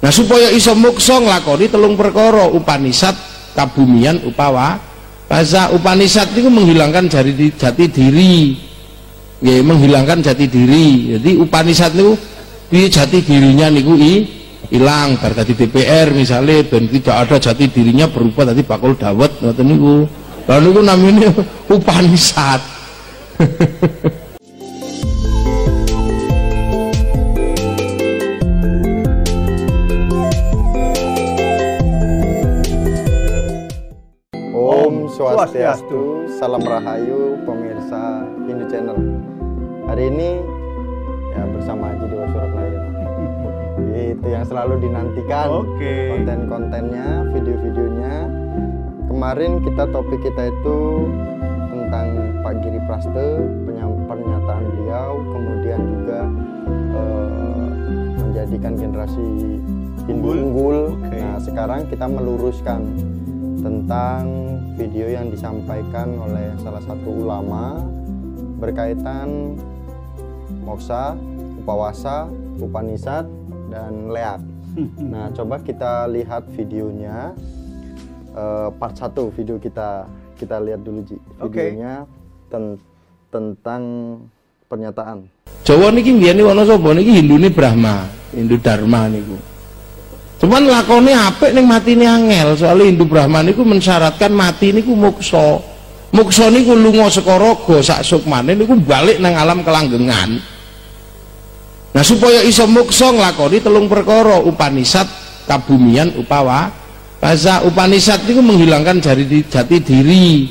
Nah supaya iso muksa nglakoni telung perkara Upanisad, kabumian, upawa. Bahasa Upanisad itu menghilangkan jati, jati diri. Ya, menghilangkan jati diri. Jadi Upanisad itu jati dirinya niku i hilang bar tadi DPR misalnya dan tidak ada jati dirinya berubah tadi bakul dawet ngoten niku. Lalu niku namanya Upanisad. Swastiastu, Salam Rahayu, pemirsa Hindu Channel. Hari ini ya bersama Haji Dewa Suratnaya. Itu yang selalu dinantikan Oke. konten-kontennya, video-videonya. Kemarin kita topik kita itu tentang Pak Giri Praste, pernyataan beliau, kemudian juga eh, menjadikan generasi Hindu Unggul. unggul. Oke. Nah, sekarang kita meluruskan tentang video yang disampaikan oleh salah satu ulama berkaitan moksa, upawasa, upanisad, dan leak. Nah, coba kita lihat videonya eh, part 1 video kita kita lihat dulu Ji. Videonya ten- tentang pernyataan. Jawa niki biyen ana sapa niki Hindune Brahma, Hindu Dharma niku. Cuman lakone apik ning matine angel, soalnya Hindu Brahma niku mensyaratkan mati niku muksa. Muksa niku lunga saka raga sak sukmane niku balik nang alam kelanggengan. Nah supaya iso muksa nglakoni telung perkara Upanisad, kabumian, upawa. Bahasa Upanisad niku menghilangkan jati, jati diri.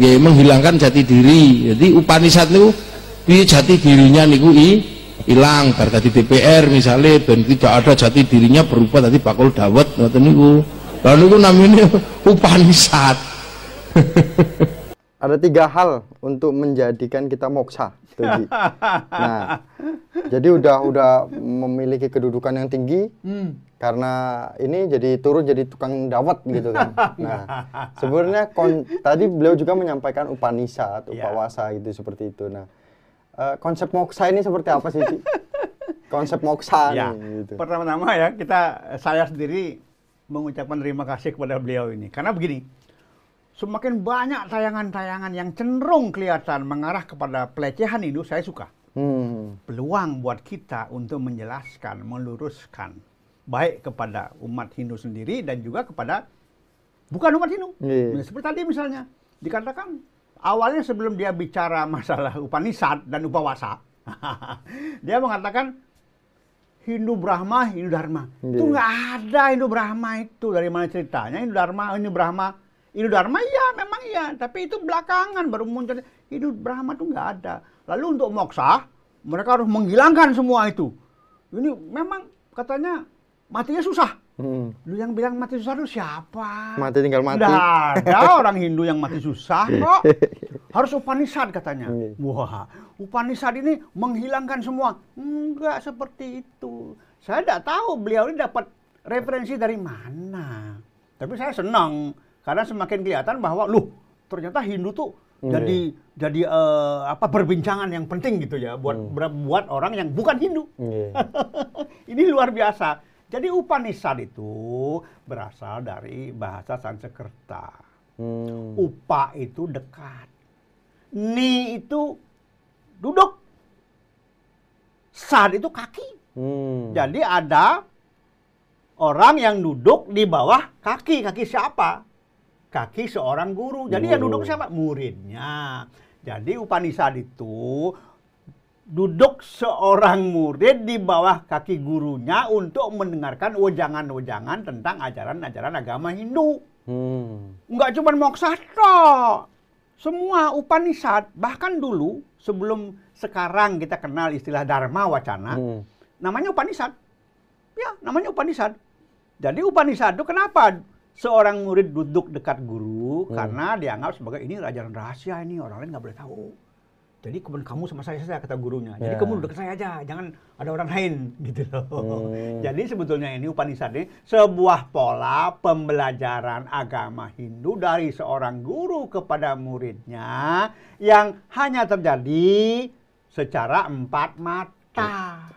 Ya, menghilangkan jati diri. Jadi Upanisad niku jati dirinya niku i hilang bar tadi DPR misalnya dan tidak ada jati dirinya berubah tadi bakul dawet ngoten niku. Lalu niku namanya Upanisad. Ada tiga hal untuk menjadikan kita moksa. Nah, jadi udah udah memiliki kedudukan yang tinggi Hmm. karena ini jadi turun jadi tukang dawet gitu kan. Nah, sebenarnya kon- tadi beliau juga menyampaikan Upanisad, Iya. upawasa gitu seperti itu. Nah, eh, konsep moksa ini seperti apa sih, Ci? Konsep moksa Ya, nih gitu. pertama-tama ya kita saya sendiri mengucapkan terima kasih kepada beliau ini karena begini, semakin banyak tayangan-tayangan yang cenderung kelihatan mengarah kepada pelecehan itu saya suka. Hmm. Peluang buat kita untuk menjelaskan, meluruskan baik kepada umat Hindu sendiri dan juga kepada bukan umat Hindu. Iya. Seperti tadi misalnya dikatakan awalnya sebelum dia bicara masalah Upanisad dan Upawasa, dia mengatakan Hindu Brahma, Hindu Dharma. Iya. Itu nggak ada Hindu Brahma itu dari mana ceritanya Hindu Dharma, Hindu Brahma, Hindu Dharma iya memang iya, tapi itu belakangan baru muncul Hindu Brahma itu nggak ada. Lalu untuk moksa mereka harus menghilangkan semua itu. Ini memang katanya matinya susah. Hmm. Lu yang bilang mati susah itu siapa? Mati tinggal mati. Nggak ada orang Hindu yang mati susah kok. Harus Upanisad katanya. Iya. Wah, Upanisad ini menghilangkan semua. Enggak seperti itu. Saya tidak tahu beliau ini dapat referensi dari mana. Tapi saya senang karena semakin kelihatan bahwa loh ternyata Hindu tuh Iya. jadi jadi eh, apa perbincangan yang penting gitu ya buat Hmm. buat orang yang bukan Hindu. Iya. Ini luar biasa. Jadi Upanishad itu berasal dari bahasa Sanskerta. Hmm. Upa itu dekat. Ni itu duduk. Sad itu kaki. Hmm. Jadi ada orang yang duduk di bawah kaki. Kaki siapa? Kaki seorang guru. Jadi yang Guru. duduk siapa? Muridnya. Jadi Upanishad itu duduk seorang murid di bawah kaki gurunya untuk mendengarkan wejangan-wejangan tentang ajaran-ajaran agama Hindu. Hmm. Enggak cuma moksa tok. Semua Upanishad, bahkan dulu sebelum sekarang kita kenal istilah Dharma Wacana, Hmm. namanya Upanishad. Ya, namanya Upanishad. Jadi Upanishad itu kenapa seorang murid duduk dekat guru? Hmm. Karena dianggap sebagai ini ajaran rahasia ini orang lain nggak boleh tahu. Jadi kemudian kamu sama saya saja kata gurunya. Jadi Ya. kamu duduk saya aja, jangan ada orang lain gitu loh. Hmm. Jadi sebetulnya ini Upanishad ini sebuah pola pembelajaran agama Hindu dari seorang guru kepada muridnya yang hanya terjadi secara empat mata.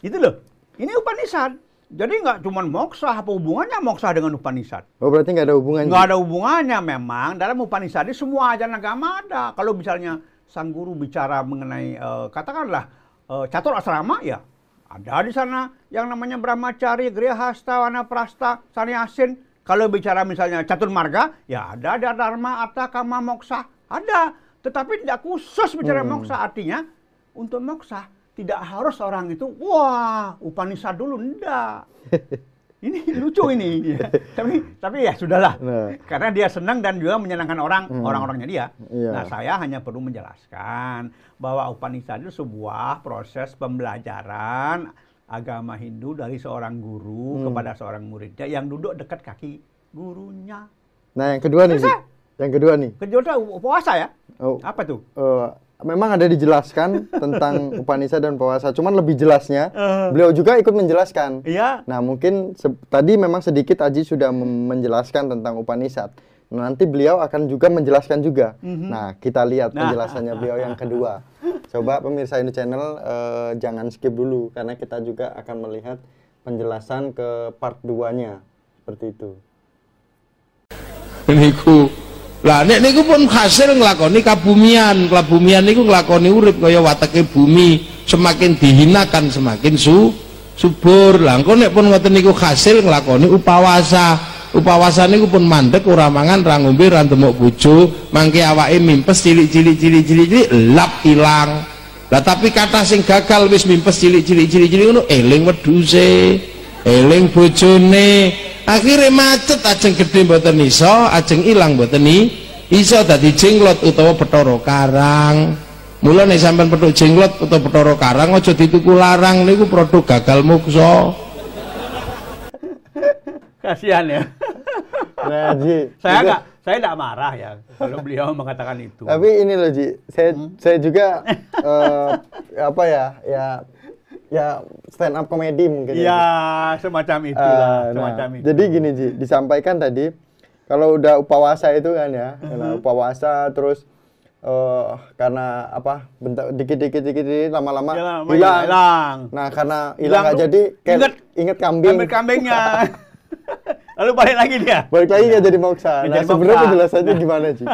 Itu loh. Ini Upanishad. Jadi nggak cuma moksa, apa hubungannya moksa dengan Upanishad? Oh berarti nggak ada hubungan. Nggak ada hubungannya memang. Dalam Upanishad ini semua ajaran agama ada. Kalau misalnya sang guru bicara mengenai eh, katakanlah eh, catur asrama, ya ada di sana yang namanya Brahmacari, Grihasta, Wanaprasta, Sanyasin. Kalau bicara misalnya catur marga, ya ada ada Dharma, Arta, Kama, Moksa. Ada. Tetapi tidak khusus bicara Hmm. moksa. Artinya untuk moksa tidak harus orang itu, wah Upanishad dulu. Enggak. Ini lucu ini. ya. tapi tapi ya sudahlah. Nah. Karena dia senang dan juga menyenangkan orang Hmm. orang-orangnya dia. Iya. Nah, saya hanya perlu menjelaskan bahwa Upanishad itu sebuah proses pembelajaran agama Hindu dari seorang guru Hmm. kepada seorang muridnya yang duduk dekat kaki gurunya. Nah yang kedua nih. Yang kedua nih. Kedua puasa ya? Oh, Apa tuh? eh, memang ada dijelaskan tentang Upanishad dan puasa. Cuman lebih jelasnya, beliau juga ikut menjelaskan. Iya. Nah mungkin tadi memang sedikit Aji sudah menjelaskan tentang Upanishad. Nah, nanti beliau akan juga menjelaskan juga. Nah kita lihat Nah. penjelasannya beliau yang kedua. Coba pemirsa ini channel eh, jangan skip dulu karena kita juga akan melihat penjelasan ke part 2-nya seperti itu. niku lah nek niku pun hasil nglakoni kabumian. Kabumian niku nglakoni urip kaya wateke bumi. Semakin dihinakan semakin su subur. Lah engko nek pun ngoten niku hasil nglakoni upawasa. Upawasa niku pun mandek ora mangan ora ngombe ora ndemok bojo. Mangke awake mimpes cilik-cilik cilik-cilik cilik lap ilang. Lah tapi kata sing gagal wis mimpes cilik-cilik cilik-cilik ngono eling wedhuse eling bojone akhirnya macet ajeng gede mboten iso ajeng ilang mboten iso dadi jenglot utawa Bathara Karang. Mula nek sampean petuk jenglot utawa Bathara Karang aja dituku larang niku produk gagal muksa. Kasihan ya. Nah Ji, saya juga- nggak saya tidak marah ya kalau beliau mengatakan itu. Tapi ini loh Ji, saya saya juga eh, apa ya ya ya stand up comedy mungkin. Ya, ya. semacam Eh, itulah, nah, semacam itu. Jadi gini Ji, disampaikan tadi kalau udah upawasa itu kan ya, karena upawasa terus eh karena apa bentuk dikit-dikit dikit lama-lama Ya, lama- hilang. hilang. Nah karena hilang nggak jadi kayak inget- inget kambing. Ambil kambingnya. Lalu balik lagi dia. Balik lagi nggak jadi moksa. Nggak Nah jadi sebenarnya penjelasannya gimana Ji?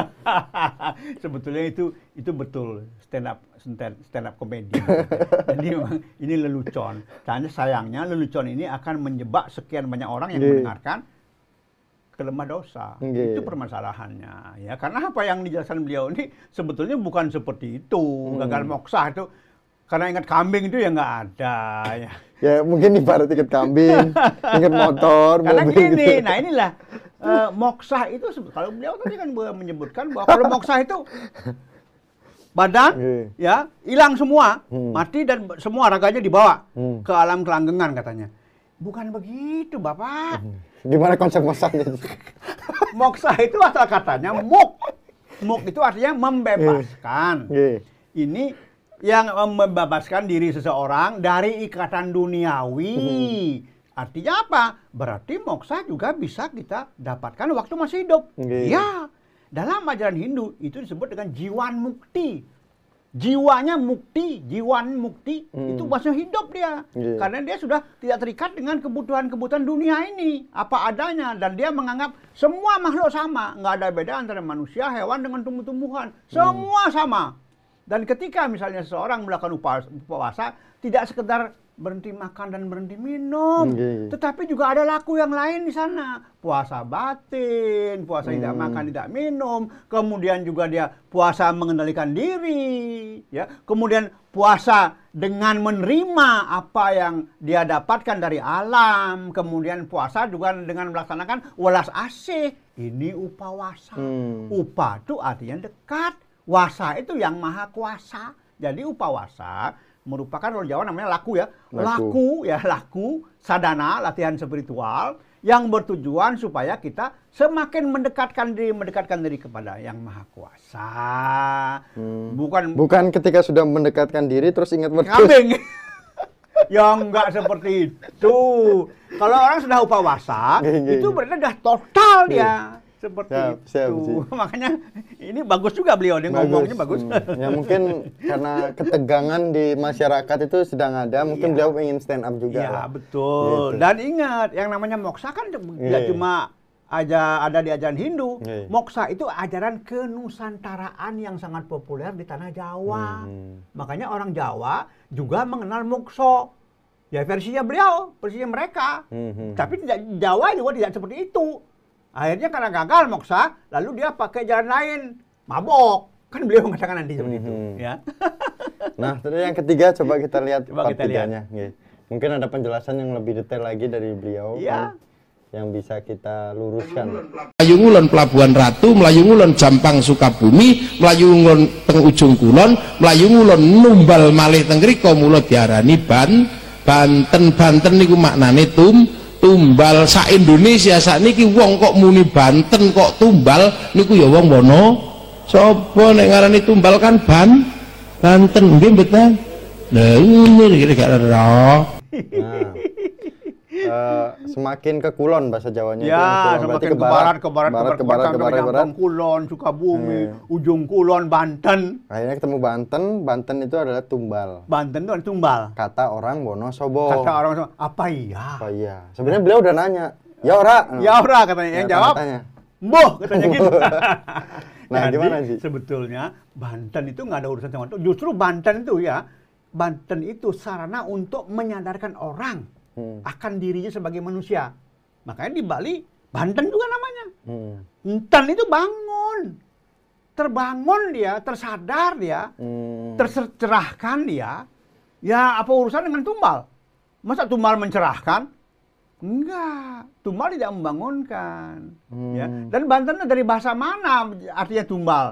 Sebetulnya itu itu betul stand up stand, up comedy. Jadi memang ini lelucon. Hanya sayangnya lelucon ini akan menjebak sekian banyak orang yang Nggih. mendengarkan ke lemah dosa. Nggih. Itu permasalahannya. Ya, karena apa yang dijelaskan beliau ini sebetulnya bukan seperti itu. Hmm. Gagal moksa itu karena ingat kambing itu ya nggak ada ya. Ya mungkin ibarat tiket kambing, tiket motor, Karena mobil gini, gitu. nah inilah eh, moksa itu kalau beliau tadi kan menyebutkan bahwa kalau moksa itu badan Iya. ya hilang semua, Hmm. mati dan semua raganya dibawa Hmm. ke alam kelanggengan katanya. Bukan begitu, Bapak. Gimana konsep moksanya? Ji? Moksa itu asal katanya muk. Muk itu artinya membebaskan. Nggih. Ini yang membebaskan diri seseorang dari ikatan duniawi. Artinya apa? Berarti moksa juga bisa kita dapatkan waktu masih hidup. Ya. Dalam ajaran Hindu itu disebut dengan jiwan mukti. Jiwanya mukti, jiwan mukti Hmm. itu masih hidup dia. Nggih. Karena dia sudah tidak terikat dengan kebutuhan-kebutuhan dunia ini, apa adanya dan dia menganggap semua makhluk sama, nggak ada beda antara manusia, hewan dengan tumbuh-tumbuhan, semua sama. Dan ketika misalnya seseorang melakukan puasa, tidak sekedar berhenti makan dan berhenti minum, Nggih. tetapi juga ada laku yang lain di sana. Puasa batin, puasa tidak Hmm. makan, tidak minum, kemudian juga dia puasa mengendalikan diri, ya. Kemudian puasa dengan menerima apa yang dia dapatkan dari alam, kemudian puasa juga dengan melaksanakan welas asih. Ini upawasa. Hmm. Upa itu artinya dekat, wasa itu yang maha kuasa. Jadi upawasa merupakan kalau Jawa namanya laku ya. Laku. Laku, ya laku, sadana, latihan spiritual yang bertujuan supaya kita semakin mendekatkan diri mendekatkan diri kepada yang maha kuasa. Hmm. Bukan Bukan ketika sudah mendekatkan diri terus ingat kambing. ya enggak seperti itu. Kalau orang sudah upawasa, itu berarti sudah total dia. Seperti Siap, itu. siap. Makanya ini bagus juga beliau dia ngomongnya bagus. Hmm. Ya mungkin karena ketegangan di masyarakat itu sedang ada, mungkin Iya. beliau ingin stand up juga. Iya lah. betul. Gitu. Dan ingat, yang namanya moksa kan tidak Iya. cuma aja ada di ajaran Hindu. Iya. Moksa itu ajaran kenusantaraan yang sangat populer di tanah Jawa. Hmm. Makanya orang Jawa juga mengenal mokso. Ya versinya beliau, versinya mereka. Hmm, hmm. Tapi tidak Jawa juga tidak seperti itu. Akhirnya karena gagal moksa, lalu dia pakai jalan lain, mabok. Kan beliau mengatakan nanti seperti itu, Mhm. ya. Nah, terus yang ketiga coba kita lihat Coba part kita lihat. tiganya. Nggih. Mungkin ada penjelasan yang lebih detail lagi dari beliau Iya. kan, yang bisa kita luruskan. Melayu ngulon Pelabuhan Ratu, Melayu ngulon Jampang Sukabumi, Melayu ngulon teng ujung kulon, Melayu ngulon numbal malih teng mriko mula diarani ban Banten Banten niku maknane tum tumbal sak Indonesia sak niki wong kok muni Banten kok tumbal niku ya wong wono sapa nek ngarani tumbal kan ban Banten nggih mboten? Lha ngene iki gak ora Nah, eh, semakin ke kulon bahasa Jawanya itu Ya. Berarti semakin ke barat, ke barat, barat, ke barat, ke barat, ke barat. Kulon, Sukabumi, Hmm. ujung Kulon, Banten. Akhirnya ketemu Banten, Banten itu adalah tumbal. Banten itu ada tumbal. Kata orang Wonosobo. Kata orang semua, apa iya? Oh iya. Sebenarnya beliau udah nanya. Ya ora. Ya ora katanya, yang Ya, jawab, tanya. Boh katanya gitu. Nah, Jadi, gimana, Ji? sebetulnya Banten itu nggak ada urusan sama itu. Justru Banten itu ya, Banten itu sarana untuk menyadarkan orang Hmm. akan dirinya sebagai manusia. Makanya di Bali, Banten juga namanya. Hmm. Enten itu bangun. Terbangun dia, tersadar dia, Hmm. tercerahkan dia. Ya apa urusan dengan tumbal? Masa tumbal mencerahkan? Enggak, tumbal tidak membangunkan. Ya. Hmm. Dan Banten itu dari bahasa mana artinya tumbal?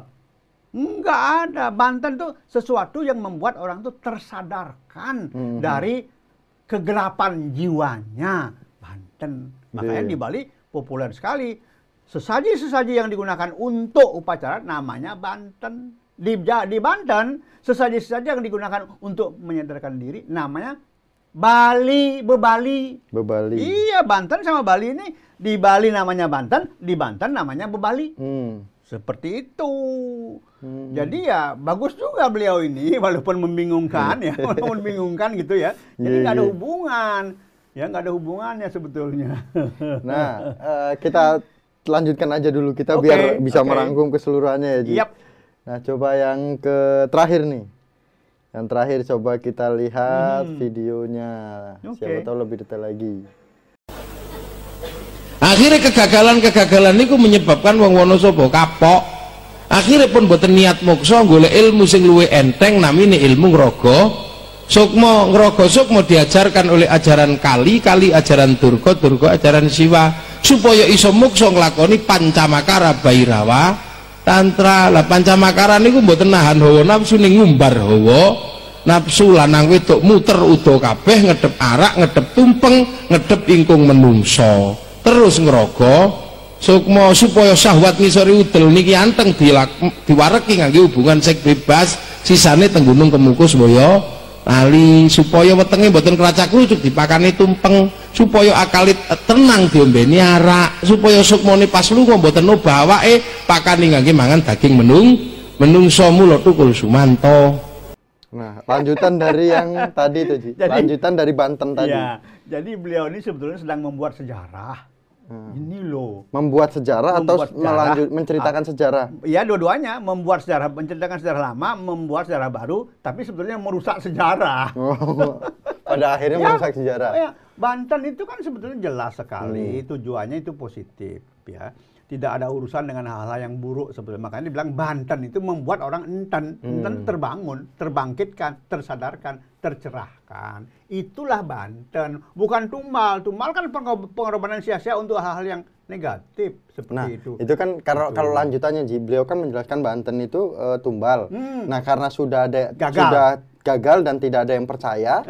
Enggak ada. Banten itu sesuatu yang membuat orang itu tersadarkan Hmm. dari kegelapan jiwanya. Banten. Makanya Iya. di Bali populer sekali. Sesaji-sesaji yang digunakan untuk upacara namanya Banten. Di, di Banten, sesaji-sesaji yang digunakan untuk menyadarkan diri namanya Bali, bebali. Bebali. Iya, Banten sama Bali ini di Bali namanya Banten, di Banten namanya bebali. Hmm. Seperti itu. Hmm. Jadi ya bagus juga beliau ini walaupun membingungkan ya, walaupun membingungkan gitu ya. Jadi Iya, nggak ada iya. hubungan. Ya nggak ada hubungannya sebetulnya. Nah, eh, kita lanjutkan aja dulu kita Oke, biar bisa oke. merangkum keseluruhannya ya, Ji. Yap. Nah, coba yang ke terakhir nih. Yang terakhir coba kita lihat Hmm. videonya. Oke. Siapa tahu lebih detail lagi. Akhirnya kegagalan-kegagalan niku menyebabkan wong Wonosobo kapok. Akhirnya pun boten niat moksa golek ilmu sing luwih enteng namine ilmu ngrogo. Sukma ngrogo sukma diajarkan oleh ajaran kali kali ajaran durga durga ajaran siwa. Supaya iso moksa nglakoni pancamakara bairawa. Tantra lah pancamakara niku mboten nahan hawa nafsu ning ngumbar hawa. Nafsu lanang wedok muter udo kabeh ngedep arak ngedep tumpeng ngedep ingkung menungso terus ngerogo sukma supaya syahwat ngisori udel niki anteng dilak, diwareki ngangge hubungan seks bebas sisane teng gunung kemukus boyo lali supaya wetenge mboten keracak kerucuk dipakani tumpeng supaya akalit eh, tenang diombeni arak supaya sukmane pas lunga mboten obah awake pakani ngangge mangan daging menung menungso mula tukul sumanto Nah, lanjutan dari yang tadi itu, Ji. Jadi- lanjutan dari Banten tadi. Ya, jadi beliau ini sebetulnya sedang membuat sejarah. Ini loh. Membuat sejarah atau Membuat sejarah. melanjut menceritakan sejarah? Ya dua-duanya membuat sejarah, menceritakan sejarah lama, membuat sejarah baru, tapi sebetulnya merusak sejarah. Oh, pada akhirnya Ya, merusak sejarah. ya, Banten itu kan sebetulnya jelas sekali Hmm. tujuannya itu positif ya. Tidak ada urusan dengan hal-hal yang buruk sebetulnya. Makanya dibilang Banten itu membuat orang enten, enten Hmm. terbangun, terbangkitkan, tersadarkan, tercerahkan. Itulah Banten, bukan Tumal. Tumal kan pengor- pengorbanan sia-sia untuk hal-hal yang negatif seperti Nah, itu. itu kan kalau kalau lanjutannya Ji, beliau kan menjelaskan Banten itu eh, tumbal. Hmm. Nah, karena sudah ada Gagal. sudah gagal dan tidak ada yang percaya,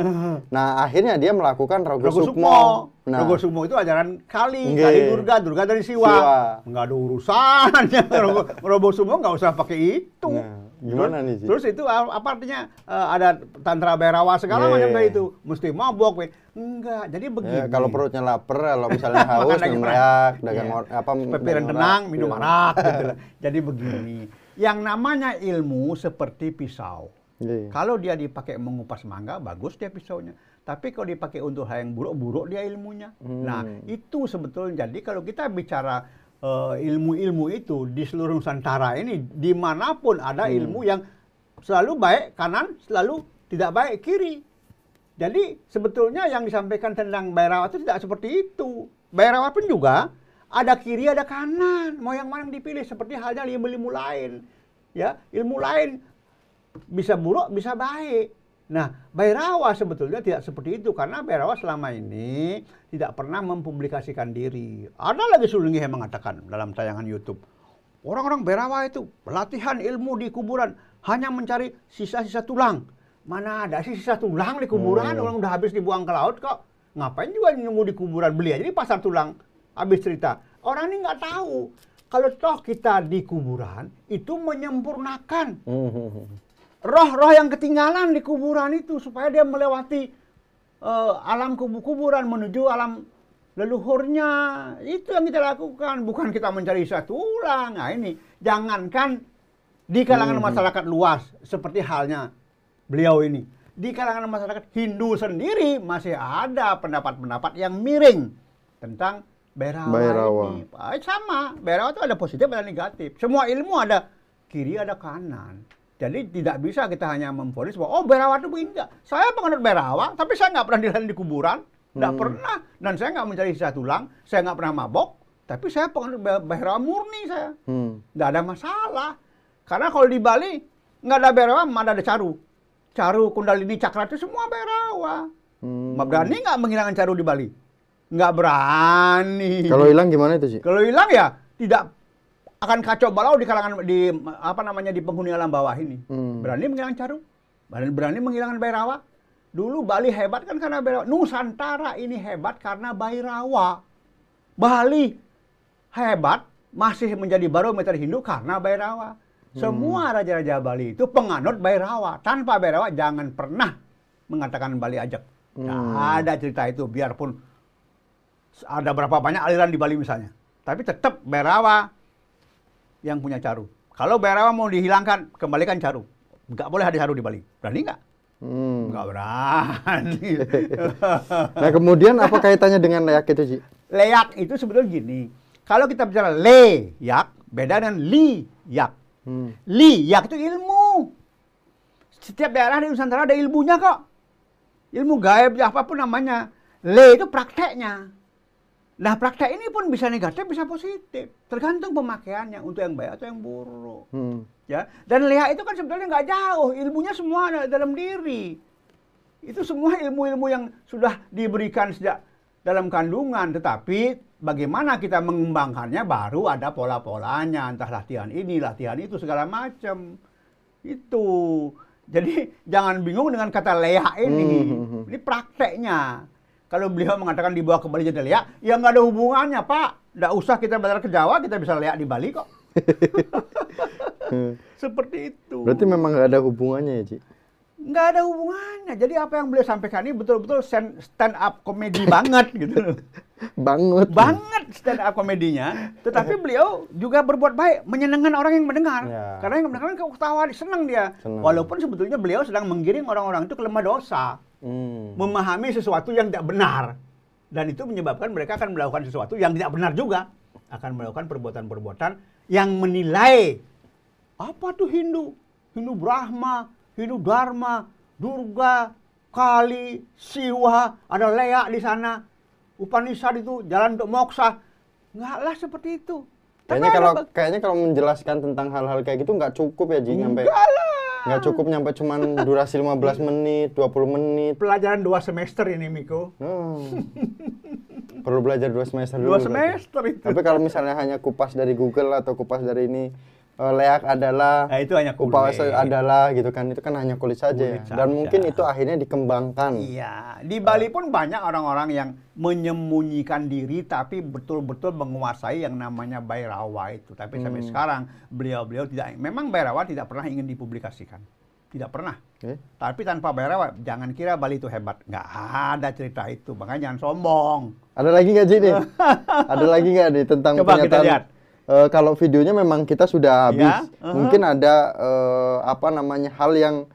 nah akhirnya dia melakukan Rogo, Rogo Sukmo. Nah, Rogo Sukmo itu ajaran Kali, Nggih. Kali Durga, Durga dari Siwa. Siwa. Nggak ada urusannya. Rogo, Rogo Sukmo nggak usah pakai itu. Nah, Gimana nih, Ji? Terus itu apa artinya eh, ada tantra berawa segala Iya, macam iya, kayak iya. itu. Mesti mabok, Win. Enggak. Jadi begini. Ya, kalau perutnya lapar, kalau misalnya haus, merah. dagang or- apa pepiran tenang, minum iya. arak gitu lah. Jadi begini. Yang namanya ilmu seperti pisau. Iya. Kalau dia dipakai mengupas mangga, bagus dia pisaunya. Tapi kalau dipakai untuk hal yang buruk-buruk dia ilmunya. Nah, Hmm. itu sebetulnya. Jadi kalau kita bicara eh, ilmu-ilmu itu di seluruh Nusantara ini, di mana pun ada Hmm. ilmu yang selalu baik kanan, selalu tidak baik kiri. Jadi sebetulnya yang disampaikan tentang Bayrawa itu tidak seperti itu. Bayrawa pun juga ada kiri ada kanan. Mau yang mana yang dipilih seperti halnya ilmu-ilmu lain. Ya, ilmu lain bisa buruk, bisa baik. Nah, Bayrawa sebetulnya tidak seperti itu karena Bayrawa selama ini tidak pernah mempublikasikan diri. Ada lagi Sulungi yang mengatakan dalam tayangan YouTube, orang-orang Bayrawa itu latihan ilmu di kuburan hanya mencari sisa-sisa tulang. Mana ada sih sisa tulang di kuburan? Hmm. Orang udah habis dibuang ke laut kok. Ngapain juga nunggu di kuburan? Beli aja di pasar tulang. Habis cerita. Orang ini nggak tahu. Kalau toh kita di kuburan, itu menyempurnakan Hmm, hmm, hmm. Roh-roh yang ketinggalan di kuburan itu supaya dia melewati eh, alam kubu kuburan menuju alam leluhurnya itu yang kita lakukan bukan kita mencari satu tulang nah ini jangankan di kalangan Hmm. masyarakat luas seperti halnya beliau ini di kalangan masyarakat Hindu sendiri masih ada pendapat-pendapat yang miring tentang Berawa, Bhairawa. ini. Sama, Berawa itu ada positif ada negatif. Semua ilmu ada kiri ada kanan. Jadi tidak bisa kita hanya memfonis bahwa oh Berawa itu begini enggak. Saya penganut Berawa, tapi saya nggak pernah dilihat di kuburan, nggak Hmm. pernah. Dan saya nggak mencari sisa tulang, saya nggak pernah mabok, tapi saya penganut Be- Berawa murni saya. Hmm. Nggak ada masalah. Karena kalau di Bali nggak ada Berawa, mana ada Caru. Caru, Kundalini, Cakra itu semua Berawa. Hmm. Berani nggak menghilangkan Caru di Bali? Nggak berani. Kalau hilang gimana itu sih? Kalau hilang ya tidak akan kacau balau di kalangan di apa namanya di penghuni alam bawah ini. Hmm. Berani menghilangkan Caru, berani, berani menghilangkan Bairawa. Dulu Bali hebat kan karena Bairawa. Nusantara ini hebat karena Bairawa. Bali hebat masih menjadi barometer Hindu karena Bairawa. Semua raja-raja Bali itu penganut Bairawa. Tanpa Bairawa jangan pernah mengatakan Bali ajak. Hmm. ada cerita itu biarpun ada berapa banyak aliran di Bali misalnya. Tapi tetap Berawa yang punya Caru. Kalau Berawa mau dihilangkan, kembalikan Caru. Nggak boleh ada Caru di Bali. Berani nggak? Hmm. Nggak berani. Nah kemudian apa kaitannya dengan leak itu sih? leyak itu sebetulnya gini. Kalau kita bicara leyak, beda dengan liyak. Hmm. Liyak itu ilmu. Setiap daerah di Nusantara ada ilmunya kok. Ilmu gaib, ya apa pun namanya. Le itu prakteknya. Nah praktek ini pun bisa negatif, bisa positif. Tergantung pemakaiannya untuk yang baik atau yang buruk. Hmm. Ya, dan leha itu kan sebetulnya nggak jauh, ilmunya semua ada dalam diri. Itu semua ilmu-ilmu yang sudah diberikan sejak dalam kandungan, tetapi bagaimana kita mengembangkannya baru ada pola-polanya, entah latihan ini, latihan itu segala macam. Itu. Jadi jangan bingung dengan kata leha ini. Hmm. Ini prakteknya. Kalau beliau mengatakan dibawa ke Bali jadi leak, ya nggak ada hubungannya, Pak. Nggak usah kita belajar ke Jawa, kita bisa leak di Bali kok. Seperti itu. Berarti memang nggak ada hubungannya ya Ci? nggak ada hubungannya. Jadi apa yang beliau sampaikan ini betul-betul stand, stand up komedi banget gitu loh. Banget. Banget stand up komedinya. Tetapi beliau juga berbuat baik, menyenangkan orang yang mendengar. Ya. Karena yang mendengar kan ketawa, senang dia. Senang. Walaupun sebetulnya beliau sedang menggiring orang-orang itu ke lemah dosa. Hmm. Memahami sesuatu yang tidak benar. Dan itu menyebabkan mereka akan melakukan sesuatu yang tidak benar juga. Akan melakukan perbuatan-perbuatan yang menilai apa tuh Hindu? Hindu Brahma, Hindu Dharma, Durga, Kali, Siwa, ada Leak di sana. Upanishad itu jalan untuk moksa. Enggak lah seperti itu. Kayaknya kalau kayaknya kalau menjelaskan tentang hal-hal kayak gitu nggak cukup ya Ji Enggak lah. Nggak cukup nyampe cuman durasi 15 menit, 20 menit. Pelajaran dua semester ini Miko. Hmm. Perlu belajar dua semester dulu. Dua berarti. semester itu. Tapi kalau misalnya hanya kupas dari Google atau kupas dari ini leak adalah Nah, itu hanya kulit. adalah gitu kan itu kan hanya kulit saja ya. Kulit dan saja. mungkin itu akhirnya dikembangkan Iya, di Bali pun banyak orang-orang yang menyembunyikan diri tapi betul-betul menguasai yang namanya Bairawa itu. Tapi sampai Hmm. sekarang beliau-beliau tidak memang Bairawa tidak pernah ingin dipublikasikan. Tidak pernah. Oke. Tapi tanpa Bairawa jangan kira Bali itu hebat. Nggak ada cerita itu. Makanya jangan sombong. ada lagi nggak nih ada lagi nggak nih tentang Coba kita pernyataan lihat. Eh, kalau videonya memang kita sudah habis Ya, uh-huh. mungkin ada eh, apa namanya hal yang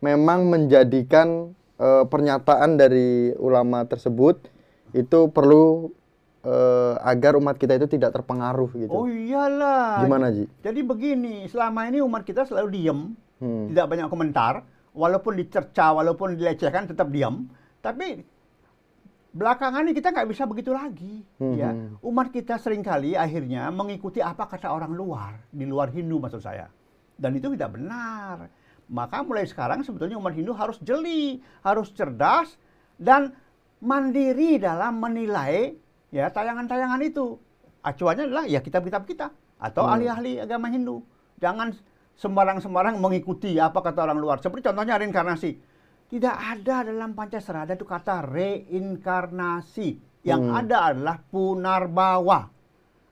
memang menjadikan eh, pernyataan dari ulama tersebut itu perlu eh, agar umat kita itu tidak terpengaruh gitu Oh iyalah. gimana Ji? Jadi begini, selama ini umat kita selalu diem, Hmm. tidak banyak komentar, walaupun dicerca, walaupun dilecehkan tetap diam. Tapi belakangan ini kita nggak bisa begitu lagi, Hmm. ya. Umat kita sering kali akhirnya mengikuti apa kata orang luar, di luar Hindu maksud saya. Dan itu tidak benar. Maka mulai sekarang sebetulnya umat Hindu harus jeli, harus cerdas dan mandiri dalam menilai ya tayangan-tayangan itu. Acuannya adalah ya kitab-kitab kita atau Hmm. ahli-ahli agama Hindu. Jangan sembarang-sembarang mengikuti apa kata orang luar. Seperti contohnya reinkarnasi. Tidak ada dalam Pancasila ada itu kata reinkarnasi. Yang Hmm. ada adalah punarbawa.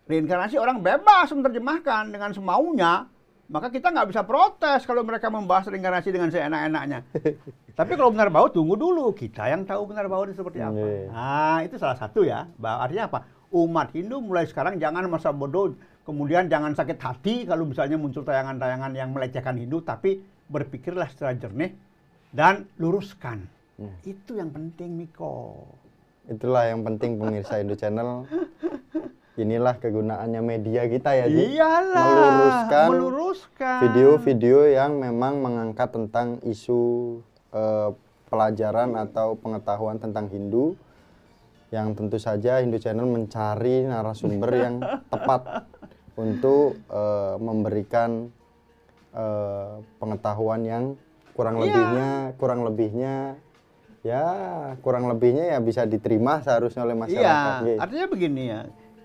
Reinkarnasi orang bebas menerjemahkan dengan semaunya. Maka kita nggak bisa protes kalau mereka membahas reinkarnasi dengan seenak-enaknya. Tapi kalau benar bau tunggu dulu kita yang tahu benar bau itu seperti apa. Nah itu salah satu ya. Artinya apa? Umat Hindu mulai sekarang jangan masa bodoh, kemudian jangan sakit hati kalau misalnya muncul tayangan-tayangan yang melecehkan Hindu, tapi berpikirlah secara jernih dan luruskan. Hmm. Itu yang penting Miko. itulah yang penting pemirsa Indo Channel inilah kegunaannya media kita ya Ji Iyalah. meluruskan meluruskan. video-video yang memang mengangkat tentang isu eh, pelajaran atau pengetahuan tentang Hindu yang tentu saja Hindu Channel mencari narasumber yang tepat untuk eh, memberikan eh, pengetahuan yang kurang Iya. lebihnya kurang lebihnya ya kurang lebihnya ya bisa diterima seharusnya oleh masyarakat. Iya, artinya begini ya.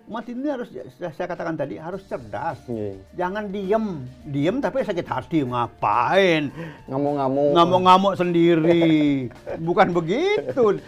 Umat Hindu harus saya katakan tadi harus cerdas. Nggih. Jangan diem, diem tapi sakit hati ngapain? Ngamuk-ngamuk. Ngamuk-ngamuk sendiri. Bukan begitu.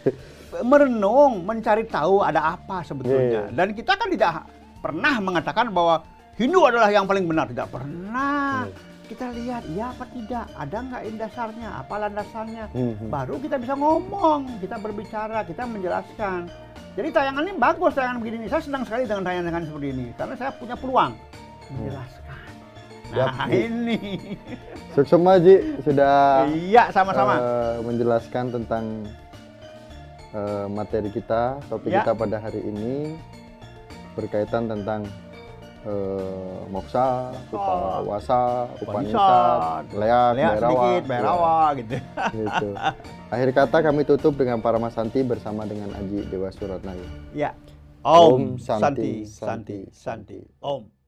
Merenung, mencari tahu ada apa sebetulnya. Iya. Dan kita kan tidak pernah mengatakan bahwa Hindu adalah yang paling benar. Tidak pernah. Iya. Kita lihat, ya apa tidak, ada nggak dasarnya, apa landasannya. Mhm. Baru kita bisa ngomong, kita berbicara, kita menjelaskan. Jadi tayangan ini bagus, tayangan begini. Saya senang sekali dengan tayangan seperti ini. Karena saya punya peluang menjelaskan. Yap, Nah ini. Suksema Ji sudah Iya, sama-sama. eh, menjelaskan tentang eh, materi kita, topik Ya. kita pada hari ini berkaitan tentang eh, moksa, upawasa, upanisad, Upanisad, leak, Lihat Bhairawa, sedikit, Berawa gitu. ya, gitu. Akhir kata kami tutup dengan para Masanti bersama dengan Aji Dewa Suratnayu. Ya. Om Om Santi, Santi, Santi, Santi, Santi. Om.